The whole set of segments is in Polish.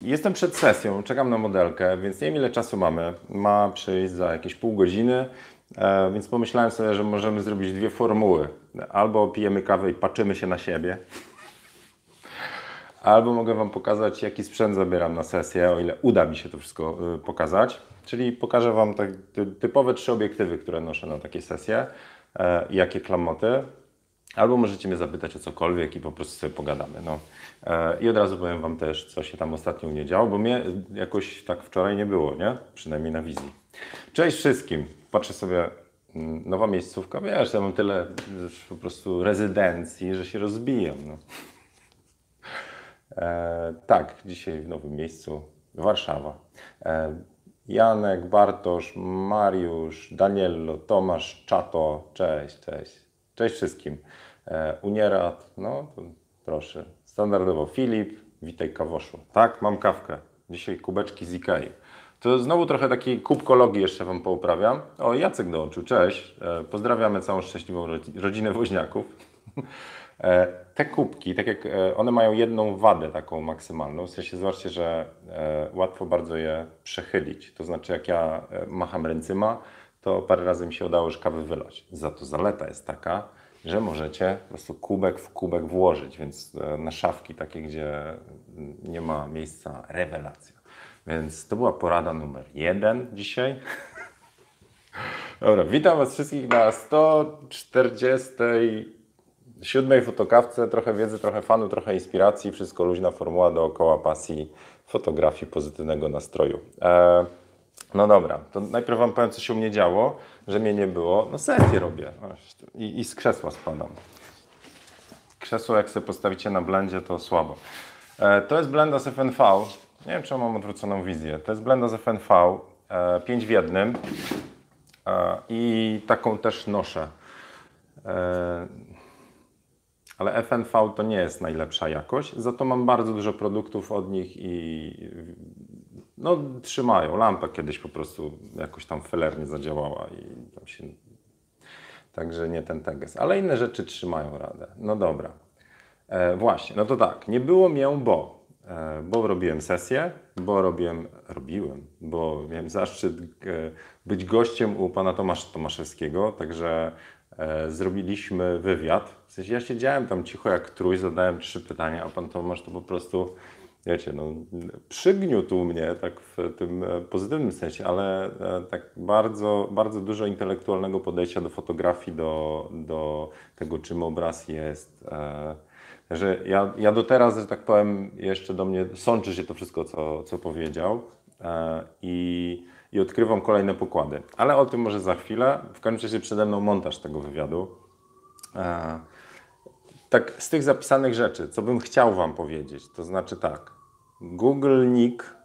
Jestem przed sesją, czekam na modelkę, więc nie wiem ile czasu mamy. Ma przyjść za jakieś pół godziny, e, więc pomyślałem sobie, że możemy zrobić dwie formuły. Albo pijemy kawę i patrzymy się na siebie, albo mogę Wam pokazać, jaki sprzęt zabieram na sesję, o ile uda mi się to wszystko y, pokazać. Czyli pokażę Wam tak ty- typowe trzy obiektywy, które noszę na takie sesje, e, jakie klamoty. Albo możecie mnie zapytać o cokolwiek i po prostu sobie pogadamy. No. E, I od razu powiem Wam też, co się tam ostatnio u mnie działo, bo mnie jakoś tak wczoraj nie było, nie? Przynajmniej na wizji. Cześć wszystkim. Patrzę sobie, mm, nowa miejscówka. Wiesz, ja mam tyle po prostu rezydencji, że się rozbijam. No. E, tak, dzisiaj w nowym miejscu Warszawa. E, Janek, Bartosz, Mariusz, Daniello, Tomasz, Czato, cześć, cześć. Cześć wszystkim. E, Unierat, no proszę. Standardowo Filip, witaj kawoszu. Tak, mam kawkę. Dzisiaj kubeczki z Ikei. To znowu trochę takiej kubkologii jeszcze Wam pouprawiam. O, Jacek dołączył, cześć. E, Pozdrawiamy całą szczęśliwą rodzi- rodzinę woźniaków. E, Te kubki, tak jak one mają jedną wadę taką maksymalną, w sensie zobaczcie, że łatwo bardzo je przechylić. To znaczy jak ja macham ręcyma, to parę razy mi się udało już kawy wylać. Za to zaleta jest taka, że możecie po prostu kubek w kubek włożyć, więc e, na szafki takie, gdzie nie ma miejsca, rewelacja. Więc to była porada numer jeden dzisiaj. Dobra, witam Was wszystkich na 147 fotokawce. Trochę wiedzy, trochę fanu, trochę inspiracji. Wszystko luźna formuła dookoła pasji fotografii, pozytywnego nastroju. E, no dobra, to najpierw Wam powiem, co się u mnie działo, że mnie nie było. No sesję robię i, i z krzesła spadam. Krzesło, jak sobie postawicie na blendzie, to słabo. E, to jest blenda z FNV. Nie wiem, czy mam odwróconą wizję. To jest blenda z FNV, e, 5 w jednym. E, I taką też noszę. E, Ale FNV to nie jest najlepsza jakość, za to mam bardzo dużo produktów od nich i no, trzymają. Lampa kiedyś po prostu jakoś tam felernie zadziałała i tam się... Także nie ten teges. Ale inne rzeczy trzymają radę. No dobra. E, właśnie, no to tak. Nie było mię, bo. E, bo robiłem sesję, bo robiłem, robiłem, bo miałem zaszczyt e, być gościem u pana Tomasza Tomaszewskiego, także e, zrobiliśmy wywiad. W sensie ja siedziałem tam cicho jak trój, zadałem trzy pytania, a pan Tomasz to po prostu, wiecie, no, przygniótł mnie tak w tym e, pozytywnym sensie, ale e, tak bardzo, bardzo dużo intelektualnego podejścia do fotografii, do, do tego, czym obraz jest. E, że ja, ja do teraz, że tak powiem, jeszcze do mnie sączy się to wszystko, co, co powiedział i, i odkrywam kolejne pokłady. Ale o tym może za chwilę. W każdym razie przede mną montaż tego wywiadu. Tak z tych zapisanych rzeczy, co bym chciał Wam powiedzieć, to znaczy tak, Google Nick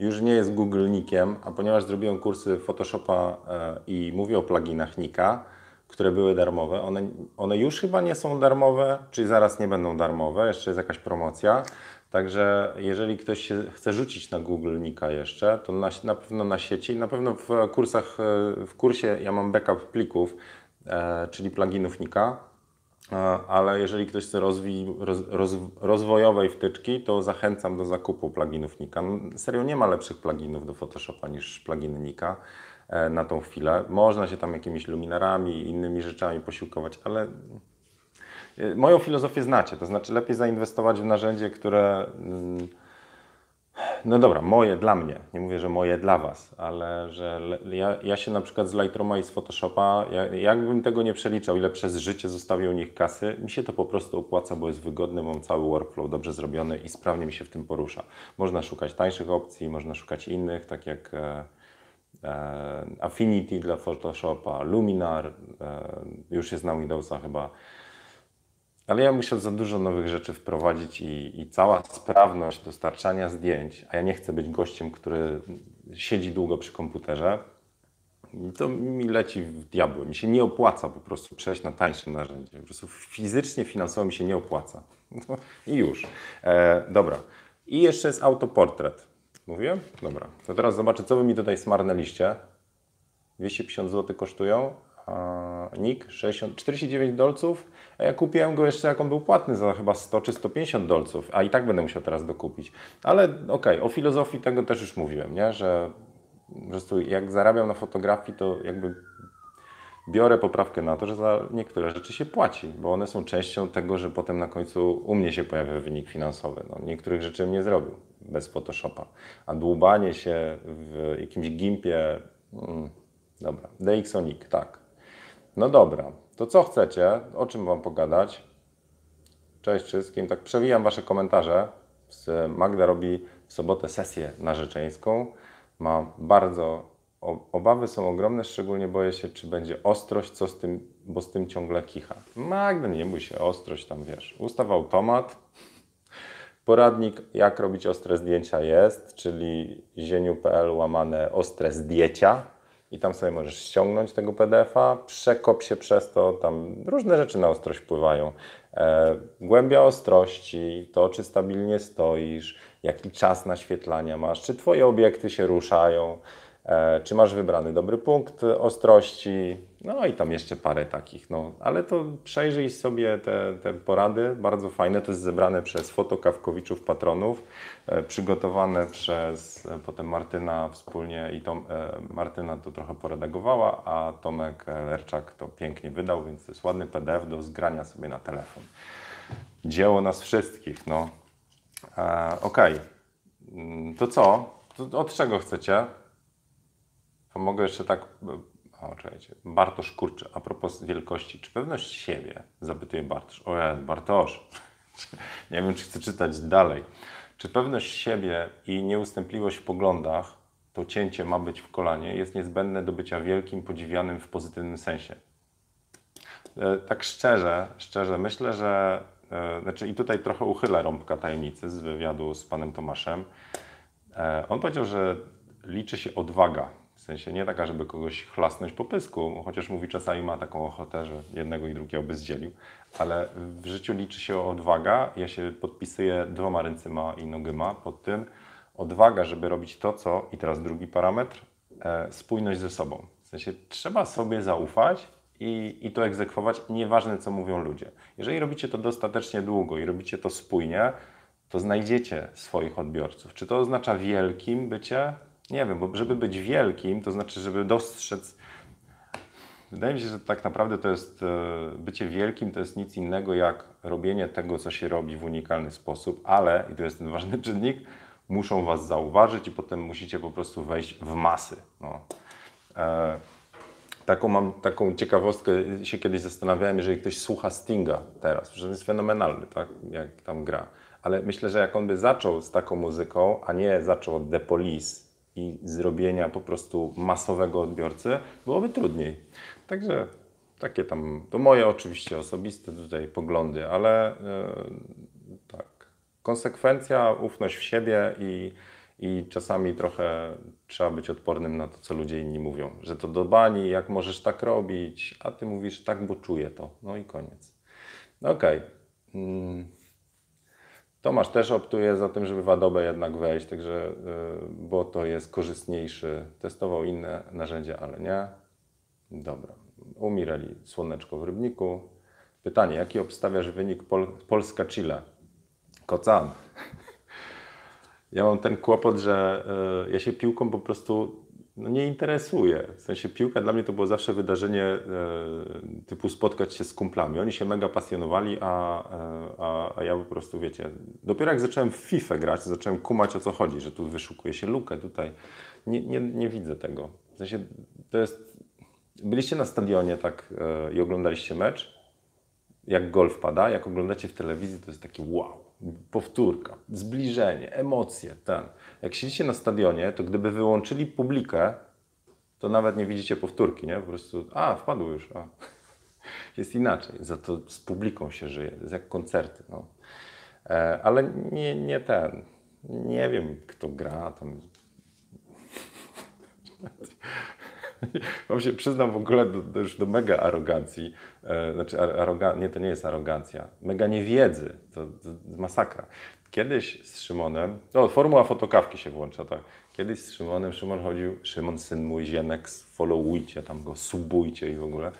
już nie jest Google Nickiem, a ponieważ zrobiłem kursy Photoshopa e, i mówię o pluginach Nika, które były darmowe, one, one już chyba nie są darmowe, czyli zaraz nie będą darmowe, jeszcze jest jakaś promocja. Także jeżeli ktoś chce rzucić na Google Nika jeszcze, to na, na pewno na sieci, na pewno w kursach, e, w kursie ja mam backup plików, e, czyli pluginów Nika, ale jeżeli ktoś chce rozwij, roz, roz, rozwojowej wtyczki, to zachęcam do zakupu pluginów Nika. Serio nie ma lepszych pluginów do Photoshopa niż pluginy Nika e, na tą chwilę. Można się tam jakimiś luminarami innymi rzeczami posiłkować, ale e, moją filozofię znacie, to znaczy lepiej zainwestować w narzędzie, które mm, no dobra, moje dla mnie, nie mówię, że moje dla Was, ale że ja, ja się na przykład z Lightrooma i z Photoshopa, ja, jakbym tego nie przeliczał, ile przez życie zostawię u nich kasy, mi się to po prostu opłaca, bo jest wygodny, mam cały workflow dobrze zrobiony i sprawnie mi się w tym porusza. Można szukać tańszych opcji, można szukać innych, tak jak e, e, Affinity dla Photoshopa, Luminar, e, już jest na Windowsa chyba. Ale ja muszę za dużo nowych rzeczy wprowadzić i, i cała sprawność dostarczania zdjęć, a ja nie chcę być gościem, który siedzi długo przy komputerze, to mi leci w diabły. Mi się nie opłaca po prostu przejść na tańsze narzędzie. Po prostu fizycznie, finansowo mi się nie opłaca. No I już. E, dobra. I jeszcze jest autoportret. Mówię? Dobra. To teraz zobaczę, co wy mi tutaj smarnęliście. 250 zł kosztują. A Nick 60, 49 dolców, a ja kupiłem go jeszcze jak on był płatny za chyba 100 czy 150 dolców, a i tak będę musiał teraz dokupić. Ale okej, okay, o filozofii tego też już mówiłem, nie? że po prostu jak zarabiam na fotografii, to jakby biorę poprawkę na to, że za niektóre rzeczy się płaci, bo one są częścią tego, że potem na końcu u mnie się pojawia wynik finansowy. No, niektórych rzeczy bym nie zrobił bez Photoshopa. A dłubanie się w jakimś gimpie, mm, dobra, DxONIC, tak. No dobra, to co chcecie? O czym Wam pogadać? Cześć wszystkim. Tak przewijam Wasze komentarze. Magda robi w sobotę sesję narzeczeńską. Ma bardzo Obawy są ogromne, szczególnie boję się, czy będzie ostrość, co z tym, bo z tym ciągle kicha. Magda, nie bój się, ostrość tam wiesz. Ustaw automat, poradnik, jak robić ostre zdjęcia jest, czyli zieniu.pl łamane ostre zdjęcia i tam sobie możesz ściągnąć tego PDF-a, przekop się przez to, tam różne rzeczy na ostrość wpływają. E, głębia ostrości, to czy stabilnie stoisz, jaki czas naświetlania masz, czy twoje obiekty się ruszają, czy masz wybrany dobry punkt ostrości? No i tam jeszcze parę takich. No, ale to przejrzyj sobie te, te porady, bardzo fajne. To jest zebrane przez fotokawkowiczów patronów, e, przygotowane przez e, potem Martyna wspólnie i Tom, Martyna to trochę poredagowała, a Tomek Lerczak to pięknie wydał, więc to jest ładny PDF do zgrania sobie na telefon. Dzieło nas wszystkich. No. Okej, okay. Mm, to co? To od czego chcecie? To mogę jeszcze tak. O, czekajcie. Bartosz Kurczy, a propos wielkości, czy pewność siebie? Zapytuje Bartosz. O ja, Bartosz. Nie wiem, czy chcę czytać dalej. Czy pewność siebie i nieustępliwość w poglądach, to cięcie ma być w kolanie, jest niezbędne do bycia wielkim, podziwianym w pozytywnym sensie? E, tak szczerze, szczerze, myślę, że. E, znaczy, i tutaj trochę uchylę rąbka tajemnicy z wywiadu z panem Tomaszem. E, on powiedział, że liczy się odwaga sensie nie taka, żeby kogoś chlasnąć po pysku, chociaż mówi czasami ma taką ochotę, że jednego i drugiego by zdzielił, ale w życiu liczy się odwaga. Ja się podpisuję dwoma ręcyma i nogyma pod tym. Odwaga, żeby robić to, co, i teraz drugi parametr, e, spójność ze sobą. W sensie trzeba sobie zaufać i, i to egzekwować, nieważne co mówią ludzie. Jeżeli robicie to dostatecznie długo i robicie to spójnie, to znajdziecie swoich odbiorców. Czy to oznacza wielkim bycie? Nie wiem, bo żeby być wielkim, to znaczy, żeby dostrzec. Wydaje mi się, że tak naprawdę to jest e, bycie wielkim to jest nic innego jak robienie tego, co się robi w unikalny sposób, ale, i to jest ten ważny czynnik, muszą Was zauważyć i potem musicie po prostu wejść w masy. No. E, taką mam taką ciekawostkę, się kiedyś zastanawiałem, jeżeli ktoś słucha Stinga teraz, że jest fenomenalny, tak, jak tam gra. Ale myślę, że jak on by zaczął z taką muzyką, a nie zaczął od The Police, i zrobienia po prostu masowego odbiorcy, byłoby trudniej. Także takie tam, to moje oczywiście osobiste tutaj poglądy, ale yy, tak, konsekwencja, ufność w siebie i, i czasami trochę trzeba być odpornym na to, co ludzie inni mówią, że to do bani, jak możesz tak robić, a ty mówisz tak, bo czuję to. No i koniec. No okej. Okay. Mm. Tomasz też optuje za tym, żeby w Adobe jednak wejść, także, y, bo to jest korzystniejszy. Testował inne narzędzia, ale nie. Dobra. U Mireli słoneczko w Rybniku. Pytanie, jaki obstawiasz wynik Pol Polska-Chile? Kocan. Ja mam ten kłopot, że y, ja się piłką po prostu no nie interesuje. W sensie piłka dla mnie to było zawsze wydarzenie e, typu spotkać się z kumplami. Oni się mega pasjonowali, a, e, a, a, ja po prostu, wiecie, dopiero jak zacząłem w FIFA grać, zacząłem kumać o co chodzi, że tu wyszukuje się lukę, tutaj nie, nie, nie widzę tego. W sensie to jest... Byliście na stadionie tak e, i oglądaliście mecz, jak gol wpada, jak oglądacie w telewizji, to jest taki wow, powtórka, zbliżenie, emocje, ten. Jak siedzicie na stadionie, to gdyby wyłączyli publikę, to nawet nie widzicie powtórki, nie? Po prostu, a, wpadło już, a. Jest inaczej, za to z publiką się żyje, jest jak koncerty, no. E, ale nie, nie ten, nie wiem kto gra tam. Wam się przyznam w ogóle do, do, już do mega arogancji. E, znaczy, aroga, nie, to nie jest arogancja. Mega niewiedzy. To, to masakra. kiedyś z Szymonem, no formuła fotokawki się włącza, tak. Kiedyś z Szymonem, Szymon chodził, Szymon, syn mój, Ziemek, followujcie tam go, subujcie i w ogóle.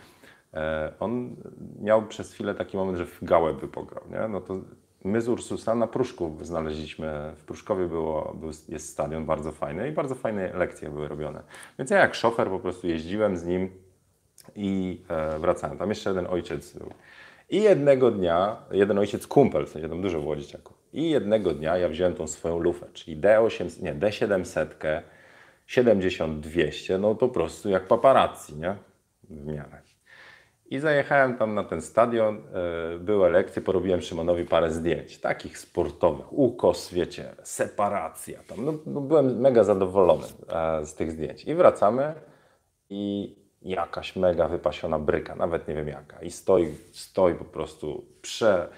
E, on miał przez chwilę taki moment, że w gałę by pograł, nie? No to my z Ursusa na Pruszku znaleźliśmy, w Pruszkowie było, był, jest stadion bardzo fajny i bardzo fajne lekcje były robione. Więc ja jak szofer po prostu jeździłem z nim i e, wracałem. Tam jeszcze jeden ojciec był. I jednego dnia, jeden ojciec kumpel, w sensie tam dużo było dzieciaków. I jednego dnia ja wziąłem tą swoją lufę, czyli D8, nie, D700, 70-200, no po prostu jak paparazzi, nie? W miarę. I zajechałem tam na ten stadion, e, były lekcje, porobiłem Szymonowi parę zdjęć, takich sportowych, ukos, wiecie, separacja tam. No, no byłem mega zadowolony e, z tych zdjęć. I wracamy i jakaś mega wypasiona bryka, nawet nie wiem jaka. I stoi, stoi po prostu prze,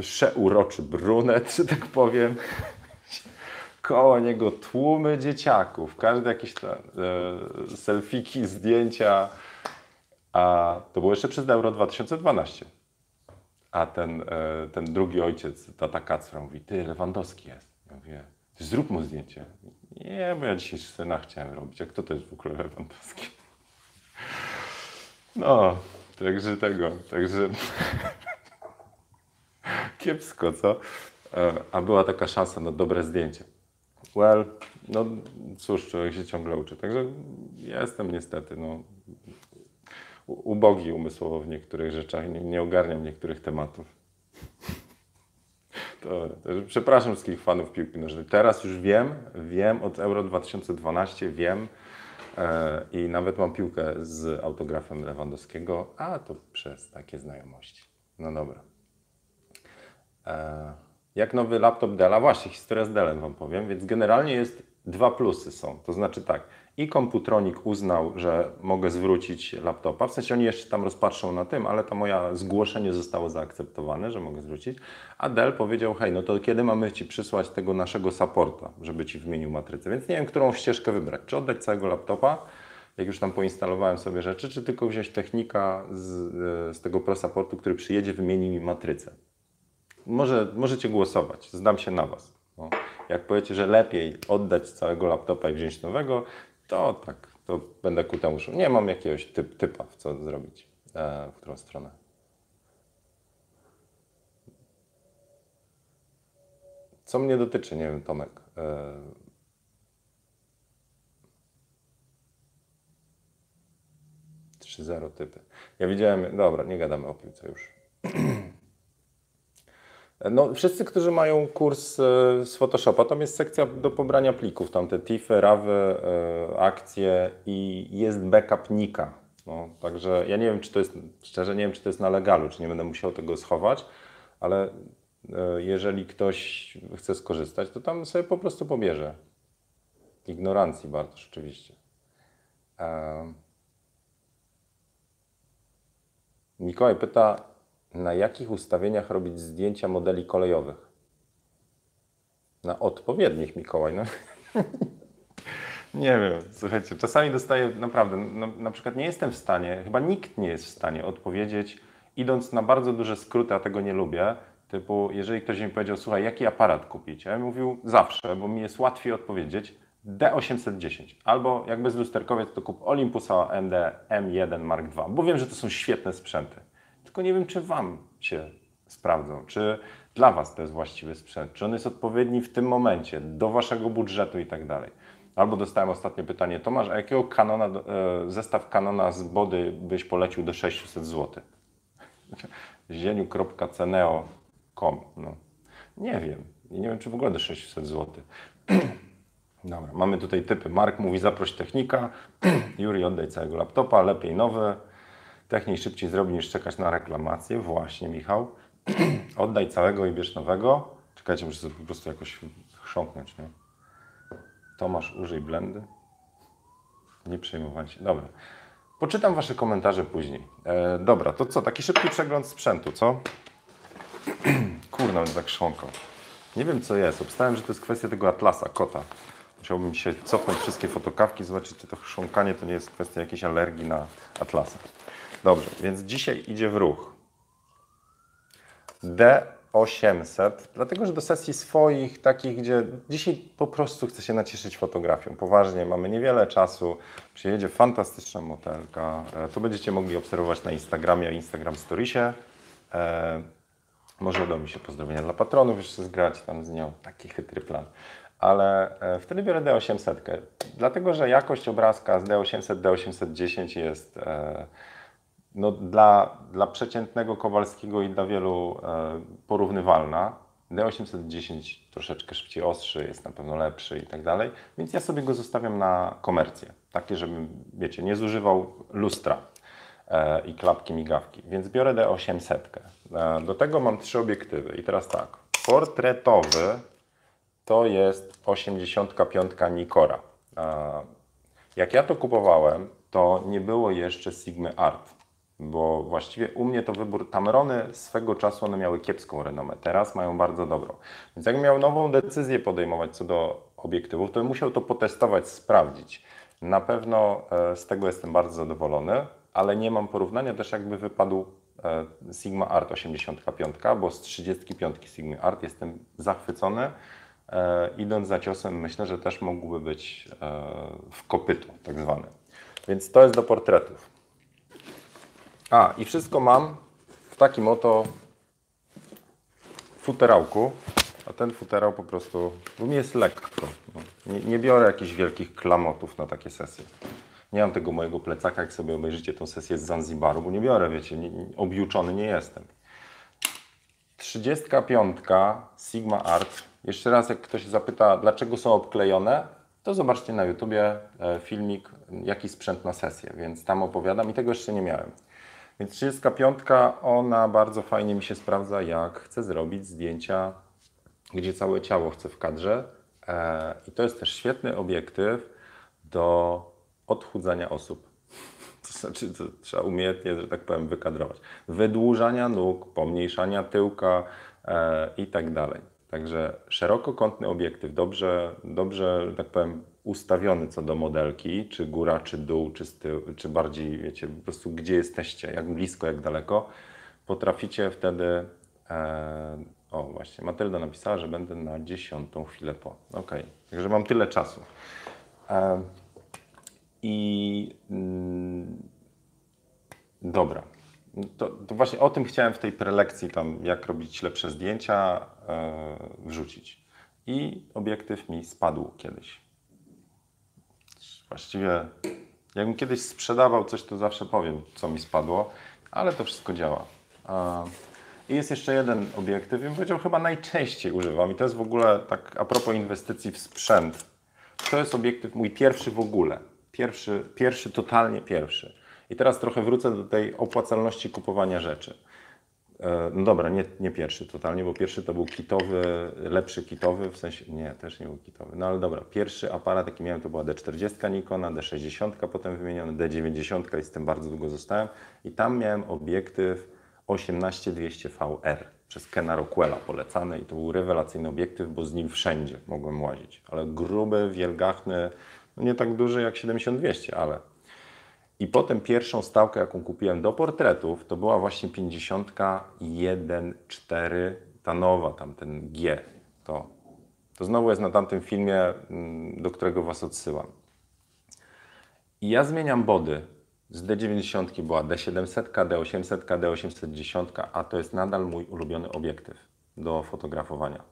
przeuroczy brunet, że tak powiem. Koło niego tłumy dzieciaków, każdy jakieś tam, e, selfiki, zdjęcia. A to było jeszcze przed Euro 2012. A ten, e, ten drugi ojciec, tata Kacpra, mówi, ty, Lewandowski jest. Ja mówię, zrób mu zdjęcie. Nie, bo ja dzisiaj syna chciałem robić. A kto to jest w ogóle Lewandowski? No, także tego, także kiepsko, co? E, a była taka szansa na dobre zdjęcie. Well, no cóż, człowiek się ciągle uczy. Także ja jestem niestety, no, ubogi umysłowo w niektórych rzeczach, nie, nie ogarniam niektórych tematów. To, to, przepraszam wszystkich fanów piłki nożnej. Teraz już wiem, wiem od Euro 2012, wiem e, i nawet mam piłkę z autografem Lewandowskiego, a to przez takie znajomości. No dobra. E, jak nowy laptop Della? Właśnie, historia z Dellem Wam powiem, więc generalnie jest dwa plusy są. To znaczy tak, i Komputronik uznał, że mogę zwrócić laptopa. W sensie oni jeszcze tam rozpatrzą na tym, ale to moje zgłoszenie zostało zaakceptowane, że mogę zwrócić. A Dell powiedział, hej, no to kiedy mamy Ci przysłać tego naszego supporta, żeby Ci wymienił matrycę? Więc nie wiem, którą ścieżkę wybrać. Czy oddać całego laptopa, jak już tam poinstalowałem sobie rzeczy, czy tylko wziąć technika z, e, z tego Pro Supportu, który przyjedzie, wymieni mi matrycę. Może, możecie głosować, zdam się na Was. No. Jak powiecie, że lepiej oddać całego laptopa i wziąć nowego, to tak, to będę ku temu szło. Nie mam jakiegoś typ, typa, w co zrobić, e, w którą stronę. Co mnie dotyczy, nie wiem, Tomek. E, Trzy zero typy. Ja widziałem, dobra, nie gadamy o piłce już. No, wszyscy, którzy mają kurs e, z Photoshopa, tam jest sekcja do pobrania plików, tam te TIFy, RAWy, e, akcje i jest backup nika. No, także ja nie wiem, czy to jest, szczerze nie wiem, czy to jest na legalu, czy nie będę musiał tego schować, ale e, jeżeli ktoś chce skorzystać, to tam sobie po prostu pobierze. Ignorancji bardzo, rzeczywiście. Mikołaj pyta, na jakich ustawieniach robić zdjęcia modeli kolejowych? Na odpowiednich, Mikołaj. No. nie wiem, słuchajcie, czasami dostaję naprawdę, no, na przykład nie jestem w stanie, chyba nikt nie jest w stanie odpowiedzieć, idąc na bardzo duże skróty, a tego nie lubię, typu, jeżeli ktoś mi powiedział, słuchaj, jaki aparat kupić? Ja bym mówił zawsze, bo mi jest łatwiej odpowiedzieć, D810, albo jak bez lusterkowiec, to kup Olympusa AMD M1 Mark II, bo wiem, że to są świetne sprzęty tylko nie wiem, czy Wam się sprawdzą, czy dla Was to jest właściwy sprzęt, czy on jest odpowiedni w tym momencie, do Waszego budżetu i tak dalej. Albo dostałem ostatnie pytanie, Tomasz, a jakiego kanona, e, zestaw kanona z body byś polecił do 600 zł? zieniu.ceneo.com no. Nie wiem. Nie wiem, czy w ogóle do 600 zł. Dobra, mamy tutaj typy. Mark mówi zaproś technika, Juri oddaj całego laptopa, lepiej nowy, Techniej szybciej zrobi niż czekać na reklamację. Właśnie, Michał. Oddaj całego i bierz nowego. Czekajcie, muszę sobie po prostu jakoś chrząknąć, nie? Tomasz, użyj blendy. Nie przejmować się. Dobra. Poczytam Wasze komentarze później. E, dobra, to co? Taki szybki przegląd sprzętu, co? Kurna, tak chrząkał. Nie wiem, co jest. Obstałem, że to jest kwestia tego atlasa, kota. Musiałbym się cofnąć wszystkie fotokawki, zobaczyć, czy to chrząkanie to nie jest kwestia jakiejś alergii na atlasa. Dobrze, więc dzisiaj idzie w ruch. D D800, dlatego że do sesji swoich, takich, gdzie dzisiaj po prostu chcę się nacieszyć fotografią. Poważnie, mamy niewiele czasu. Przyjedzie fantastyczna motelka. E, To będziecie mogli obserwować na Instagramie, Instagram Storiesie. E, Może uda mi się pozdrowienia dla patronów jeszcze zgrać tam z nią. Taki chytry plan. Ale e, wtedy biorę D800. Dlatego, że jakość obrazka z D800, D810 jest no, dla, dla przeciętnego Kowalskiego i dla wielu e, porównywalna. D810 troszeczkę szybciej ostrzy, jest na pewno lepszy i tak dalej, więc ja sobie go zostawiam na komercję. Takie, żebym, wiecie, nie zużywał lustra e, i klapki migawki, więc biorę D800. E, do tego mam trzy obiektywy i teraz tak, portretowy to jest 85 Nikora. E, Jak ja to kupowałem, to nie było jeszcze Sigmy Art, bo właściwie u mnie to wybór Tamrony swego czasu one miały kiepską renomę, teraz mają bardzo dobrą. Więc jak miał nową decyzję podejmować co do obiektywów, to musiał to potestować, sprawdzić. Na pewno e, z tego jestem bardzo zadowolony, ale nie mam porównania też jakby wypadł e, Sigma Art 85, bo z 35 Sigma Art jestem zachwycony. E, idąc za ciosem, myślę, że też mógłby być w kopytu, tak zwany. Więc to jest do portretów. A, i wszystko mam w takim oto futerałku. A ten futerał po prostu, u mnie jest lekko. No, Nie, nie biorę jakichś wielkich klamotów na takie sesje. Nie mam tego mojego plecaka, jak sobie obejrzycie tą sesję z Zanzibaru, bo nie biorę, wiecie, nie, nie, objuczony nie jestem. 35 Sigma Art. Jeszcze raz, jak ktoś zapyta, dlaczego są obklejone, to zobaczcie na YouTubie e, filmik, jaki sprzęt na sesję, więc tam opowiadam i tego jeszcze nie miałem. Więc 35, ona bardzo fajnie mi się sprawdza, jak chcę zrobić zdjęcia, gdzie całe ciało chcę w kadrze. E, I to jest też świetny obiektyw do odchudzania osób. To znaczy, to trzeba umiejętnie, że tak powiem, wykadrować. Wydłużania nóg, pomniejszania tyłka e, i tak dalej. Także szerokokątny obiektyw, dobrze, dobrze, że tak powiem, ustawiony co do modelki, czy góra, czy dół, czy, czy bardziej, wiecie, po prostu gdzie jesteście, jak blisko, jak daleko, potraficie wtedy. E, o, właśnie, Matylda napisała, że będę na dziesiątą chwilę po. Okej, także mam tyle czasu. E, I mm, dobra. To, to właśnie o tym chciałem w tej prelekcji, tam jak robić lepsze zdjęcia, e, wrzucić. I obiektyw mi spadł kiedyś. Właściwie, jakbym kiedyś sprzedawał coś, to zawsze powiem, co mi spadło, ale to wszystko działa. I jest jeszcze jeden obiektyw, bym powiedział, chyba najczęściej używam. I to jest w ogóle, tak a propos inwestycji w sprzęt, to jest obiektyw mój pierwszy w ogóle. Pierwszy, pierwszy totalnie pierwszy. I teraz trochę wrócę do tej opłacalności kupowania rzeczy. E, No dobra, nie, nie pierwszy totalnie, bo pierwszy to był kitowy, lepszy kitowy, w sensie, nie, też nie był kitowy, no ale dobra, pierwszy aparat jaki miałem to była D40 Nikona, D60 potem wymieniony, D90 i z tym bardzo długo zostałem. I tam miałem obiektyw 18200VR przez Kena Rockwella polecany i to był rewelacyjny obiektyw, bo z nim wszędzie mogłem łazić, ale gruby, wielgachny, no nie tak duży jak 7200, ale i potem pierwszą stałkę, jaką kupiłem do portretów, to była właśnie 51.4, ta nowa, tam ten G. To, to znowu jest na tamtym filmie, mm, do którego Was odsyłam. I ja zmieniam body. Z D90 była D700, D800, D810, a to jest nadal mój ulubiony obiektyw do fotografowania.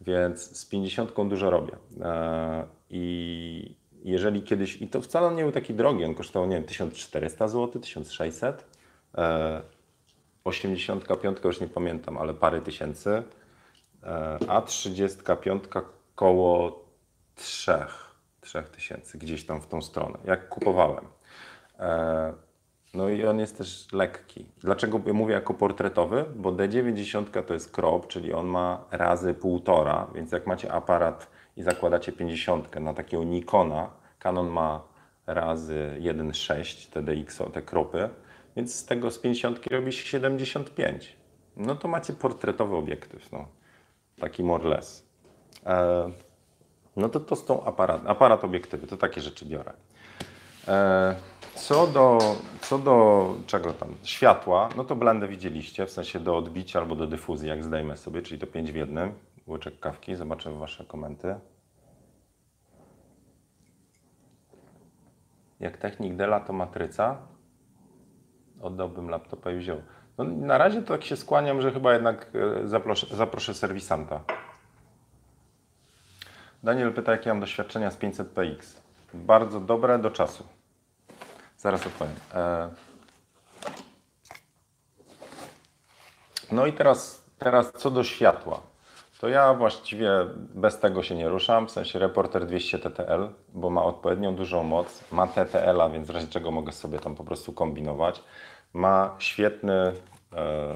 Więc z 50 dużo robię. E, I jeżeli kiedyś, i to wcale nie był taki drogi, on kosztował, nie wiem, 1400 zł, 1600. E, 85 już nie pamiętam, ale parę tysięcy. E, a 35 koło 3, 3000, gdzieś tam w tą stronę, jak kupowałem. E, no i on jest też lekki. Dlaczego mówię jako portretowy? Bo D90 to jest crop, czyli on ma razy półtora, więc jak macie aparat i zakładacie 50 na takiego Nikona, Canon ma razy 1,6 TDX, te kropy, więc z tego z 50 robi się 75. No to macie portretowy obiektyw, no. taki more less. E, no to to z tą aparat, aparat obiektywy, to takie rzeczy biorę. E, Co do, co do czego tam? Światła, no to blendę widzieliście, w sensie do odbicia albo do dyfuzji, jak zdejmę sobie, czyli to 5 w jednym. Łyczek kawki, zobaczę Wasze komenty. Jak technik Dela to matryca, oddałbym laptopa i wziął. No, na razie to tak się skłaniam, że chyba jednak e, zaproszę, zaproszę serwisanta. Daniel pyta, jakie mam doświadczenia z 500px. Bardzo dobre do czasu. Zaraz odpowiem. E... No i teraz, teraz co do światła. To ja właściwie bez tego się nie ruszam, w sensie Reporter 200 TTL, bo ma odpowiednią dużą moc, ma TTL-a, więc w razie czego mogę sobie tam po prostu kombinować. Ma świetny, e,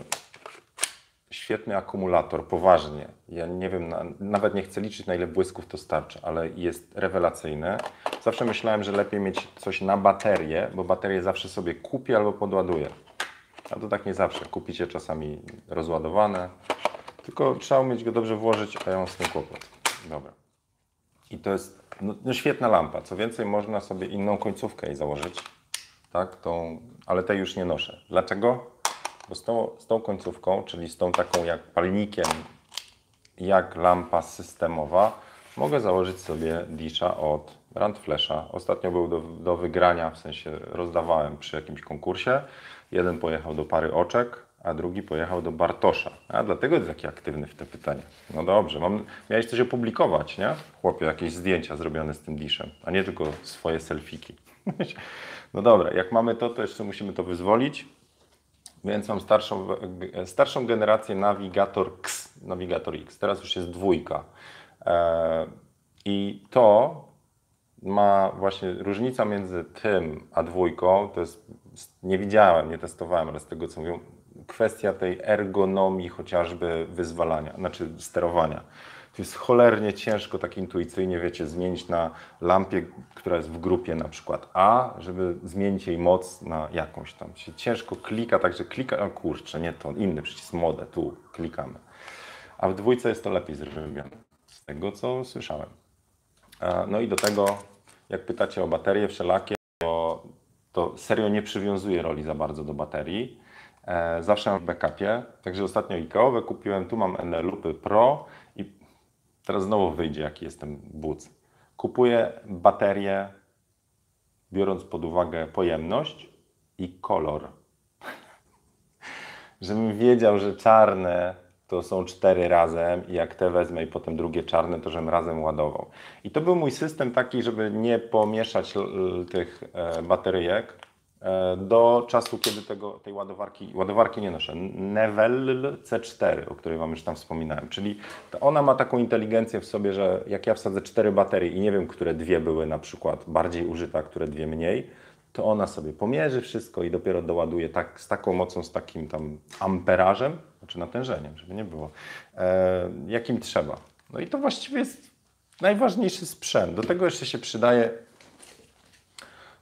świetny akumulator, poważnie. Ja nie wiem, na, nawet nie chcę liczyć na ile błysków to starczy, ale jest rewelacyjny. Zawsze myślałem, że lepiej mieć coś na baterię, bo baterię zawsze sobie kupię albo podładuję. A to tak nie zawsze. Kupicie czasami rozładowane, tylko trzeba umieć go dobrze włożyć, a ja mam z tym kłopot. Dobra. I to jest no, no świetna lampa. Co więcej, można sobie inną końcówkę jej założyć. Tak, tą, ale tej już nie noszę. Dlaczego? Bo z tą, z tą końcówką, czyli z tą taką jak palnikiem, jak lampa systemowa, mogę założyć sobie disza od Randflesha. Ostatnio był do, do wygrania, w sensie rozdawałem przy jakimś konkursie. Jeden pojechał do pary oczek, a drugi pojechał do Bartosza. A dlatego jest taki aktywny w te pytania. No dobrze, mam, miałeś coś opublikować, nie? Chłopie, jakieś zdjęcia zrobione z tym diszem, a nie tylko swoje selfiki. No dobra, jak mamy to, to jeszcze musimy to wyzwolić. Więc mam starszą, starszą generację Navigator X, Navigator X. Teraz już jest dwójka. E, I to ma właśnie różnica między tym a dwójką, to jest, nie widziałem, nie testowałem, ale z tego co mówią, kwestia tej ergonomii chociażby wyzwalania, znaczy sterowania. To jest cholernie ciężko tak intuicyjnie, wiecie, zmienić na lampie, która jest w grupie na przykład A, żeby zmienić jej moc na jakąś tam. Się ciężko klika, także klika, o kurczę, nie to, inny przycisk mode, tu klikamy. A w dwójce jest to lepiej zrobione, z tego co słyszałem. No i do tego, jak pytacie o baterie wszelakie, to, to serio nie przywiązuje roli za bardzo do baterii. E, zawsze mam w backupie, także ostatnio IKEA kupiłem, tu mam Eneloopy Pro i teraz znowu wyjdzie jaki jestem buc. Kupuję baterię, biorąc pod uwagę pojemność i kolor. Żebym wiedział, że czarne to są cztery razem i jak te wezmę i potem drugie czarne, to żebym razem ładował. I to był mój system taki, żeby nie pomieszać tych e, bateryjek, do czasu, kiedy tego, tej ładowarki, ładowarki nie noszę. Neville C4, o której Wam już tam wspominałem, czyli ona ma taką inteligencję w sobie, że jak ja wsadzę cztery baterie i nie wiem, które dwie były na przykład bardziej użyte, a które dwie mniej, to ona sobie pomierzy wszystko i dopiero doładuje tak, z taką mocą, z takim tam amperażem, znaczy natężeniem, żeby nie było, e, jakim trzeba. No i to właściwie jest najważniejszy sprzęt. Do tego jeszcze się przydaje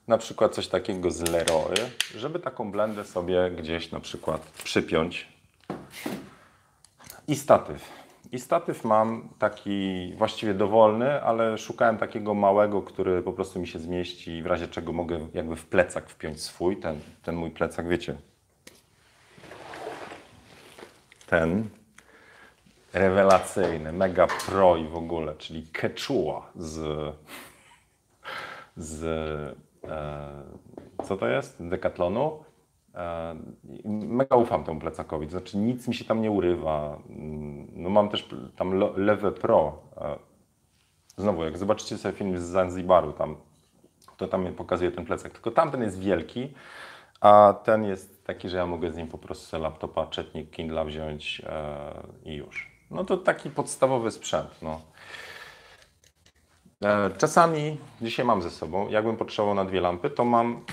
na przykład coś takiego z Leroy, żeby taką blendę sobie gdzieś na przykład przypiąć. I statyw. I statyw mam taki właściwie dowolny, ale szukałem takiego małego, który po prostu mi się zmieści i w razie czego mogę jakby w plecak wpiąć swój, ten, ten mój plecak, wiecie. Ten rewelacyjny, mega pro i w ogóle, czyli Quechua z, z co to jest? Decathlonu. E, mega ufam temu plecakowi, to znaczy nic mi się tam nie urywa. Mm, no mam też tam Lewe Pro. E, znowu, jak zobaczycie sobie film z Zanzibaru, tam, to tam pokazuje ten plecak. Tylko tamten jest wielki, a ten jest taki, że ja mogę z nim po prostu laptopa, czytnik Kindle wziąć i już. No to taki podstawowy sprzęt. No. E, czasami, dzisiaj mam ze sobą, jakbym potrzebował na dwie lampy, to mam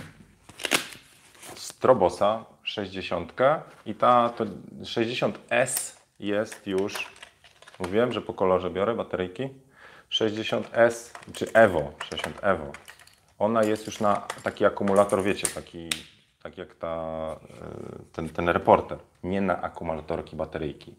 Strobosa 60 i ta to 60S jest już, mówiłem, że po kolorze biorę bateryjki, 60S czy Evo, 60 Evo. Ona jest już na taki akumulator, wiecie, taki, tak jak ta, e, ten, ten reporter, nie na akumulatorki bateryjki.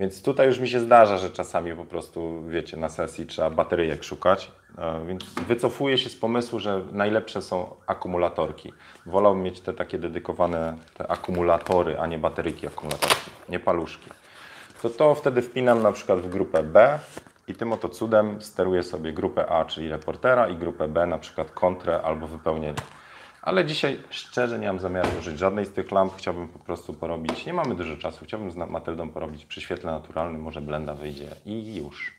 Więc tutaj już mi się zdarza, że czasami po prostu, wiecie, na sesji trzeba bateryjek szukać. E, Więc wycofuję się z pomysłu, że najlepsze są akumulatorki. Wolałbym mieć te takie dedykowane te akumulatory, a nie bateryki akumulatorskie, nie paluszki. To to wtedy wpinam na przykład w grupę B i tym oto cudem steruję sobie grupę A, czyli reportera i grupę B, na przykład kontrę albo wypełnienie. Ale dzisiaj szczerze nie mam zamiaru użyć żadnej z tych lamp. Chciałbym po prostu porobić, nie mamy dużo czasu, chciałbym z Matyldą porobić przy świetle naturalnym, może blenda wyjdzie i już.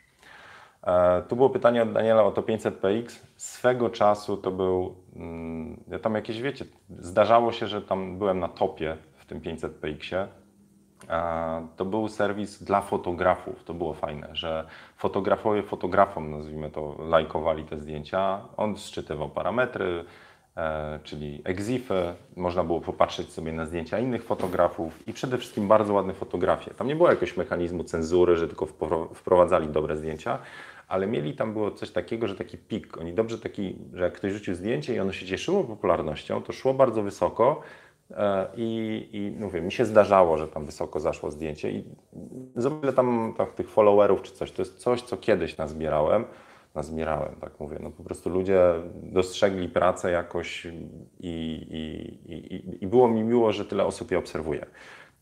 E, tu było pytanie od Daniela o to 500px. Swego czasu to był, mm, ja tam jakieś wiecie, zdarzało się, że tam byłem na topie w tym 500px. E, To był serwis dla fotografów, to było fajne, że fotografowie fotografom, nazwijmy to, lajkowali te zdjęcia. On szczytywał parametry, czyli exify, można było popatrzeć sobie na zdjęcia innych fotografów i przede wszystkim bardzo ładne fotografie. Tam nie było jakiegoś mechanizmu cenzury, że tylko wpro- wprowadzali dobre zdjęcia, ale mieli tam było coś takiego, że taki pik, oni dobrze taki, że jak ktoś rzucił zdjęcie i ono się cieszyło popularnością, to szło bardzo wysoko e, i, i mówię, mi się zdarzało, że tam wysoko zaszło zdjęcie i zobacz tam, tam tych followerów czy coś, to jest coś, co kiedyś nazbierałem, nazbierałem, tak mówię, no po prostu ludzie dostrzegli pracę jakoś i, i, i, i było mi miło, że tyle osób je obserwuje.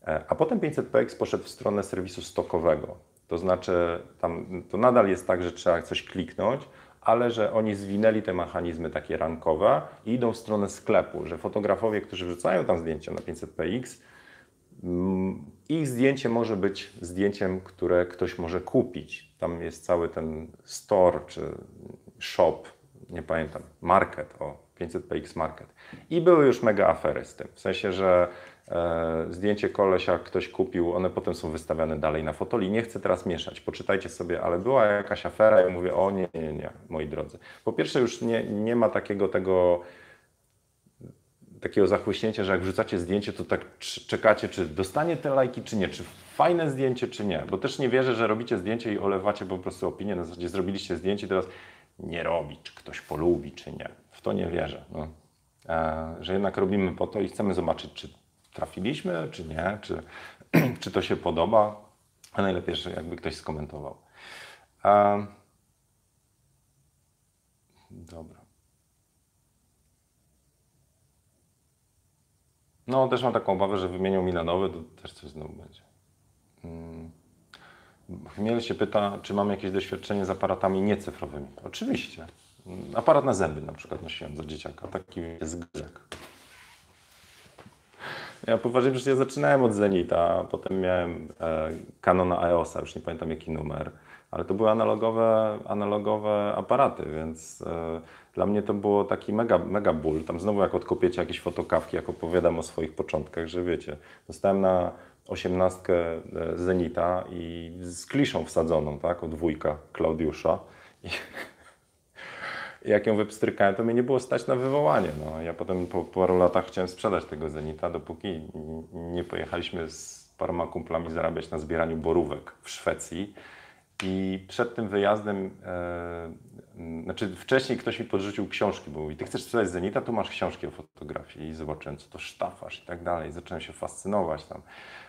E, A potem 500px poszedł w stronę serwisu stokowego. To znaczy, tam to nadal jest tak, że trzeba coś kliknąć, ale że oni zwinęli te mechanizmy takie rankowe i idą w stronę sklepu, że fotografowie, którzy wrzucają tam zdjęcia na 500px, mm, ich zdjęcie może być zdjęciem, które ktoś może kupić. Tam jest cały ten store czy shop, nie pamiętam, market, o 500px market. I były już mega afery z tym. W sensie, że e, zdjęcie kolesia ktoś kupił, one potem są wystawiane dalej na fotoli. Nie chcę teraz mieszać, poczytajcie sobie, ale była jakaś afera ja mówię, o nie, nie, nie, moi drodzy. Po pierwsze już nie, nie ma takiego tego takiego zachłyśnięcia, że jak wrzucacie zdjęcie, to tak cz- czekacie, czy dostanie te lajki, czy nie, czy fajne zdjęcie, czy nie. Bo też nie wierzę, że robicie zdjęcie i olewacie po prostu opinię, na zasadzie zrobiliście zdjęcie, teraz nie robi, czy ktoś polubi, czy nie. W to nie wierzę. No. E, że jednak robimy po to i chcemy zobaczyć, czy trafiliśmy, czy nie, czy, czy to się podoba. A najlepiej, że jakby ktoś skomentował. E, dobra. No, też mam taką obawę, że wymienią mi na nowy, to też coś znowu będzie. Mm. Chmiel się pyta, czy mam jakieś doświadczenie z aparatami niecyfrowymi. Oczywiście. Aparat na zęby na przykład nosiłem za dzieciaka, taki zgrzek. Ja poważnie, przecież ja zaczynałem od Zenita, potem miałem e, Canona EOS, już nie pamiętam jaki numer, ale to były analogowe, analogowe aparaty, więc e, dla mnie to było taki mega, mega ból. Tam znowu jak odkopiecie jakieś fotokawki, jak opowiadam o swoich początkach, że wiecie, dostałem na osiemnastkę e, Zenita i z kliszą wsadzoną, tak, od wujka Klaudiusza. I jak ją wypstrykałem, to mnie nie było stać na wywołanie. No. Ja potem po paru latach chciałem sprzedać tego Zenita, dopóki nie pojechaliśmy z paroma kumplami zarabiać na zbieraniu borówek w Szwecji. I przed tym wyjazdem, e, znaczy wcześniej ktoś mi podrzucił książki, bo mówi, ty chcesz sprzedać Zenita, tu masz książki o fotografii. I zobaczyłem, co to sztafasz i tak dalej. Zacząłem się fascynować tam.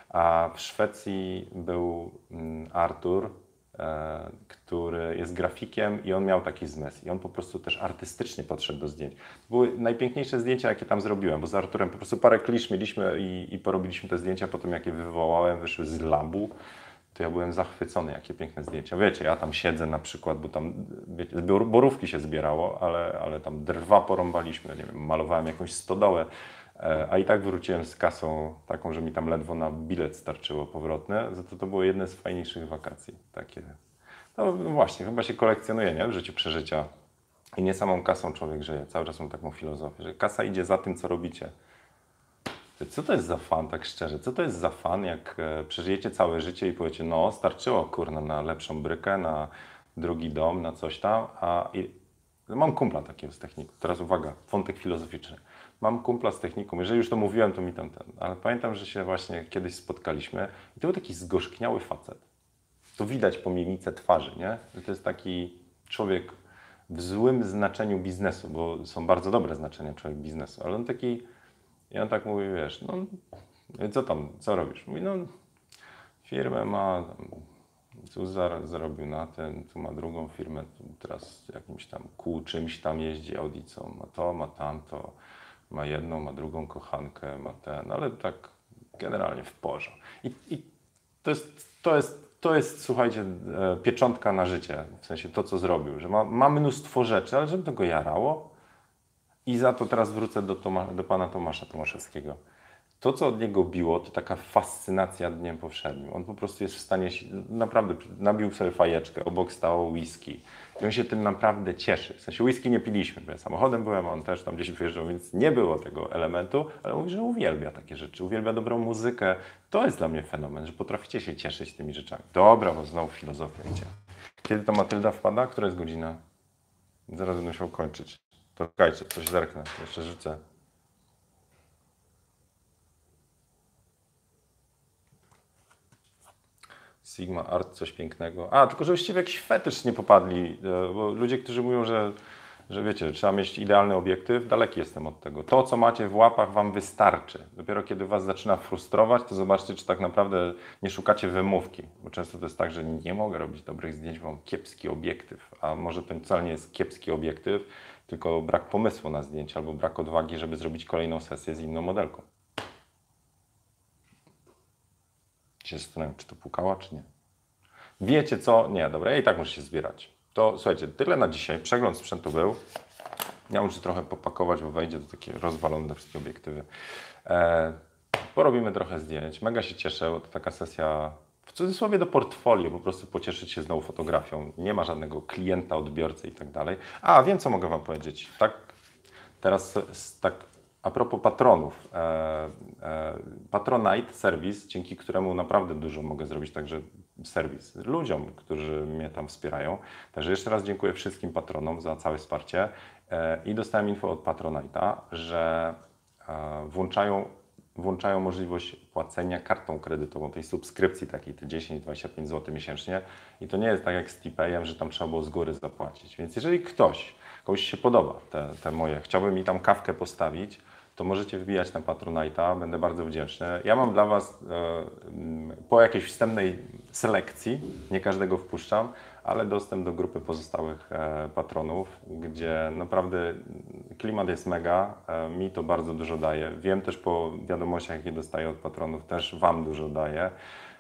A w Szwecji był mm, Artur, e, który jest grafikiem i on miał taki zmysł. I on po prostu też artystycznie podszedł do zdjęć. To były najpiękniejsze zdjęcia, jakie tam zrobiłem, bo z Arturem po prostu parę klisz mieliśmy i, i porobiliśmy te zdjęcia, potem jak je wywołałem, wyszły z labu, to ja byłem zachwycony, jakie piękne zdjęcia. Wiecie, ja tam siedzę na przykład, bo tam wiecie, bor- borówki się zbierało, ale, ale tam drwa porąbaliśmy, nie wiem, malowałem jakąś stodołę, e, a i tak wróciłem z kasą taką, że mi tam ledwo na bilet starczyło powrotne, za to to było jedne z fajniejszych wakacji. Takie. No właśnie, chyba się kolekcjonuje, nie? W życiu przeżycia. I nie samą kasą człowiek żyje. Cały czas mam taką filozofię, że kasa idzie za tym, co robicie. Co to jest za fan, tak szczerze? Co to jest za fan, jak e, przeżyjecie całe życie i powiecie, no starczyło kurna na lepszą brykę, na drugi dom, na coś tam, a i, mam kumpla takiego z techniką. Teraz uwaga, wątek filozoficzny. Mam kumpla z techniką, jeżeli już to mówiłem, to mi tam ten, ale pamiętam, że się właśnie kiedyś spotkaliśmy i to był taki zgorzkniały facet. To widać po mimice twarzy, nie? To jest taki człowiek w złym znaczeniu biznesu, bo są bardzo dobre znaczenia człowiek biznesu, ale on taki i on tak mówi, wiesz, no co tam, co robisz? Mówi, no firmę ma, Tu zar- zarobił na ten, tu ma drugą firmę, tu teraz jakimś tam kół czymś tam jeździ audicą, ma to, ma tamto, ma jedną, ma drugą kochankę, ma ten, ale tak generalnie w porze. I, i to, jest, to, jest, to jest, słuchajcie, e, pieczątka na życie, w sensie to, co zrobił, że ma, ma mnóstwo rzeczy, ale żeby to go jarało i za to teraz wrócę do, Toma, do pana Tomasza Tomaszewskiego to, co od niego biło, to taka fascynacja dniem powszednim. On po prostu jest w stanie, naprawdę nabił sobie fajeczkę, obok stało whisky. I on się tym naprawdę cieszy. W sensie whisky nie piliśmy, bo ja samochodem byłem, on też tam gdzieś wyjeżdżał, więc nie było tego elementu, ale mówi, że uwielbia takie rzeczy, uwielbia dobrą muzykę. To jest dla mnie fenomen, że potraficie się cieszyć tymi rzeczami. Dobra, bo znowu filozofia idzie. Kiedy to Matylda wpada? Która jest godzina? Zaraz będę musiał kończyć. Czekajcie, coś zerknę, jeszcze rzucę. Sigma Art, coś pięknego. A, tylko żebyście w jakiś fetysz nie popadli, e, bo ludzie, którzy mówią, że, że wiecie, trzeba mieć idealny obiektyw, daleki jestem od tego. To, co macie w łapach, wam wystarczy. Dopiero kiedy was zaczyna frustrować, to zobaczcie, czy tak naprawdę nie szukacie wymówki. Bo często to jest tak, że nie mogę robić dobrych zdjęć, bo mam kiepski obiektyw. A może to wcale nie jest kiepski obiektyw, tylko brak pomysłu na zdjęcie albo brak odwagi, żeby zrobić kolejną sesję z inną modelką. się zastanawiam, czy to pukała, czy nie. Wiecie co? Nie, dobra, ja i tak muszę się zbierać. To słuchajcie, tyle na dzisiaj. Przegląd sprzętu był. Ja muszę trochę popakować, bo wejdzie do takie rozwalone wszystkie obiektywy. E, porobimy trochę zdjęć. Mega się cieszę, bo to taka sesja w cudzysłowie do portfolio, po prostu pocieszyć się znowu fotografią. Nie ma żadnego klienta, odbiorcy i tak dalej. A, wiem co mogę Wam powiedzieć. Tak, teraz tak a propos patronów. E, e, Patronite serwis, dzięki któremu naprawdę dużo mogę zrobić także serwis ludziom, którzy mnie tam wspierają. Także jeszcze raz dziękuję wszystkim patronom za całe wsparcie e, i dostałem info od Patronite'a, że e, włączają, włączają możliwość płacenia kartą kredytową, tej subskrypcji takiej, te 10-25 zł miesięcznie i to nie jest tak jak z Tipayem, że tam trzeba było z góry zapłacić. Więc jeżeli ktoś, komuś się podoba te, te moje, chciałby mi tam kawkę postawić, to możecie wbijać na Patronite'a, będę bardzo wdzięczny. Ja mam dla Was e, po jakiejś wstępnej selekcji, nie każdego wpuszczam, ale dostęp do grupy pozostałych e, patronów, gdzie naprawdę klimat jest mega, e, mi to bardzo dużo daje. Wiem też po wiadomościach, jakie dostaję od patronów, też Wam dużo daje.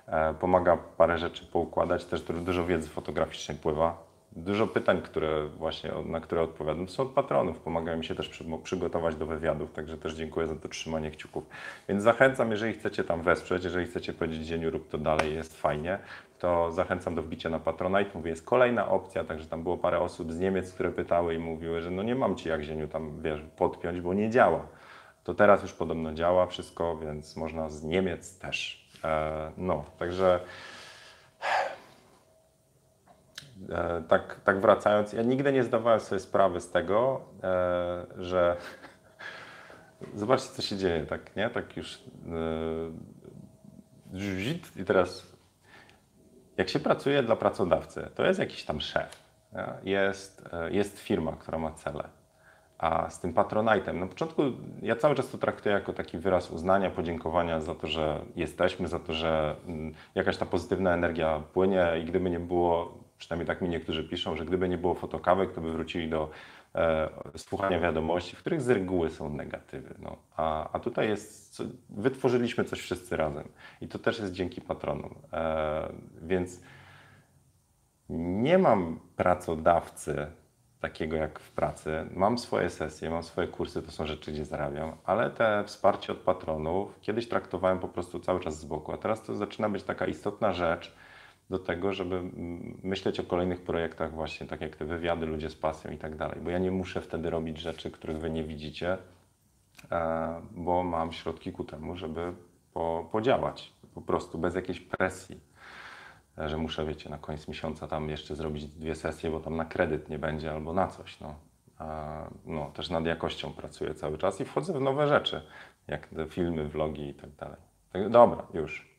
E, Pomaga parę rzeczy poukładać, też dużo wiedzy fotograficznej pływa. Dużo pytań, które właśnie, na które odpowiadam, są od patronów. Pomagają mi się też przy, przygotować do wywiadów, także też dziękuję za to trzymanie kciuków. Więc zachęcam, jeżeli chcecie tam wesprzeć, jeżeli chcecie powiedzieć Dzieniu rób to dalej, jest fajnie, to zachęcam do wbicia na Patronite. Mówię, jest kolejna opcja, także tam było parę osób z Niemiec, które pytały i mówiły, że no nie mam Ci jak Zieniu tam, wiesz, podpiąć, bo nie działa. To teraz już podobno działa wszystko, więc można z Niemiec też. E, no, także... E, tak, tak wracając, ja nigdy nie zdawałem sobie sprawy z tego, e, że zobaczcie, co się dzieje, tak, nie? Tak już e, i teraz jak się pracuje dla pracodawcy, to jest jakiś tam szef, jest, e, jest firma, która ma cele. A z tym patronajtem, na początku ja cały czas to traktuję jako taki wyraz uznania, podziękowania za to, że jesteśmy, za to, że mm, jakaś ta pozytywna energia płynie i gdyby nie było, przynajmniej tak mi niektórzy piszą, że gdyby nie było fotokawek, to by wrócili do słuchania wiadomości, w których z reguły są negatywy. No. A, a tutaj jest, co, wytworzyliśmy coś wszyscy razem i to też jest dzięki patronom. E, więc nie mam pracodawcy takiego jak w pracy. Mam swoje sesje, mam swoje kursy, to są rzeczy, gdzie zarabiam, ale te wsparcie od patronów kiedyś traktowałem po prostu cały czas z boku, a teraz to zaczyna być taka istotna rzecz do tego, żeby myśleć o kolejnych projektach właśnie, tak jak te wywiady, ludzie z pasją i tak dalej, bo ja nie muszę wtedy robić rzeczy, których wy nie widzicie, e, bo mam środki ku temu, żeby po, podziałać po prostu bez jakiejś presji że muszę, wiecie, na koniec miesiąca tam jeszcze zrobić dwie sesje, bo tam na kredyt nie będzie albo na coś. No. A, no, też nad jakością pracuję cały czas i wchodzę w nowe rzeczy, jak te filmy, vlogi i tak dalej. Tak, dobra, już.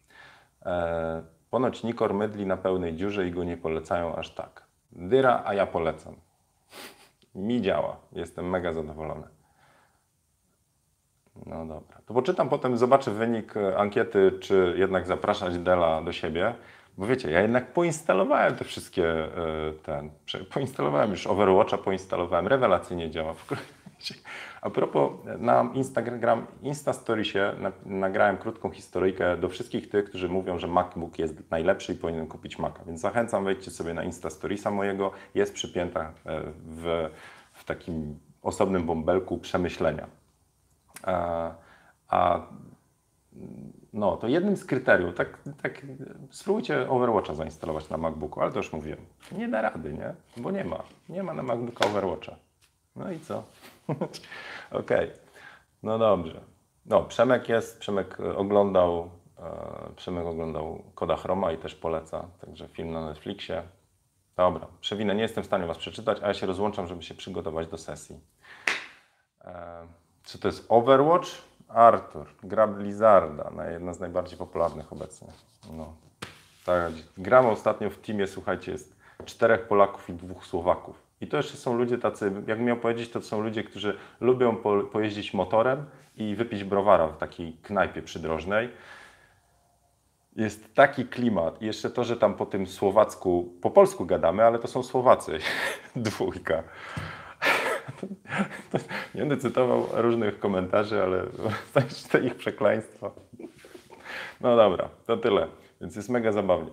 Ponoć Nikor mydli na pełnej dziurze i go nie polecają aż tak. Dyra, a ja polecam. Mi działa. Jestem mega zadowolony. No dobra. To poczytam potem, zobaczę wynik e, ankiety, czy jednak zapraszać Dela do siebie, Bo wiecie, ja jednak poinstalowałem te wszystkie, e, ten, poinstalowałem już Overwatcha, poinstalowałem, rewelacyjnie działa. W A propos, na Instagram, Instastoriesie na, nagrałem krótką historyjkę do wszystkich tych, którzy mówią, że MacBook jest najlepszy i powinien kupić Maca. Więc zachęcam, wejdźcie sobie na Instastoriesa mojego, jest przypięta e, w, w takim osobnym bąbelku przemyślenia. A, a no, to jednym z kryteriów, tak, tak spróbujcie Overwatcha zainstalować na MacBooku, ale to już mówiłem, nie da rady, nie? Bo nie ma, nie ma na MacBooka Overwatcha. No i co? Okej, no dobrze. No, Przemek jest, Przemek e, oglądał, e, Przemek oglądał Koda Chroma i też poleca, także film na Netflixie. Dobra, przewinę, nie jestem w stanie Was przeczytać, a ja się rozłączam, żeby się przygotować do sesji. E, Czy to jest Overwatch? Arthur, gra Blizzarda, na- jedna z najbardziej popularnych obecnie. No. Tak, gram ostatnio w teamie, słuchajcie, jest czterech Polaków i dwóch Słowaków. I to jeszcze są ludzie tacy, jak miał powiedzieć, to są ludzie, którzy lubią po, pojeździć motorem i wypić browara w takiej knajpie przydrożnej. Jest taki klimat. I jeszcze to, że tam po tym słowacku, po polsku gadamy, ale to są Słowacy. Dwójka. Nie będę cytował różnych komentarzy, ale to ich przekleństwo. No dobra, to tyle. Więc jest mega zabawnie.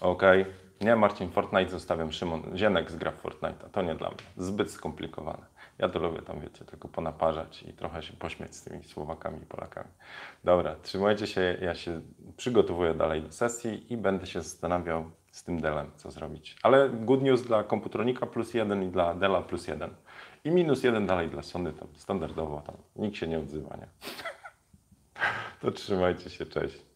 Okej. Nie, Marcin, Fortnite zostawiam. Szymon, Zienek zgra w Fortnite'a. To nie dla mnie. Zbyt skomplikowane. Ja to lubię tam, wiecie, tylko ponaparzać i trochę się pośmiać z tymi Słowakami i Polakami. Dobra, trzymajcie się. Ja się przygotowuję dalej do sesji i będę się zastanawiał z tym Delem, co zrobić. Ale good news dla komputronika plus jeden i dla Dela plus jeden. I minus jeden dalej dla Sony, tam standardowo tam nikt się nie odzywa, nie? To trzymajcie się, cześć.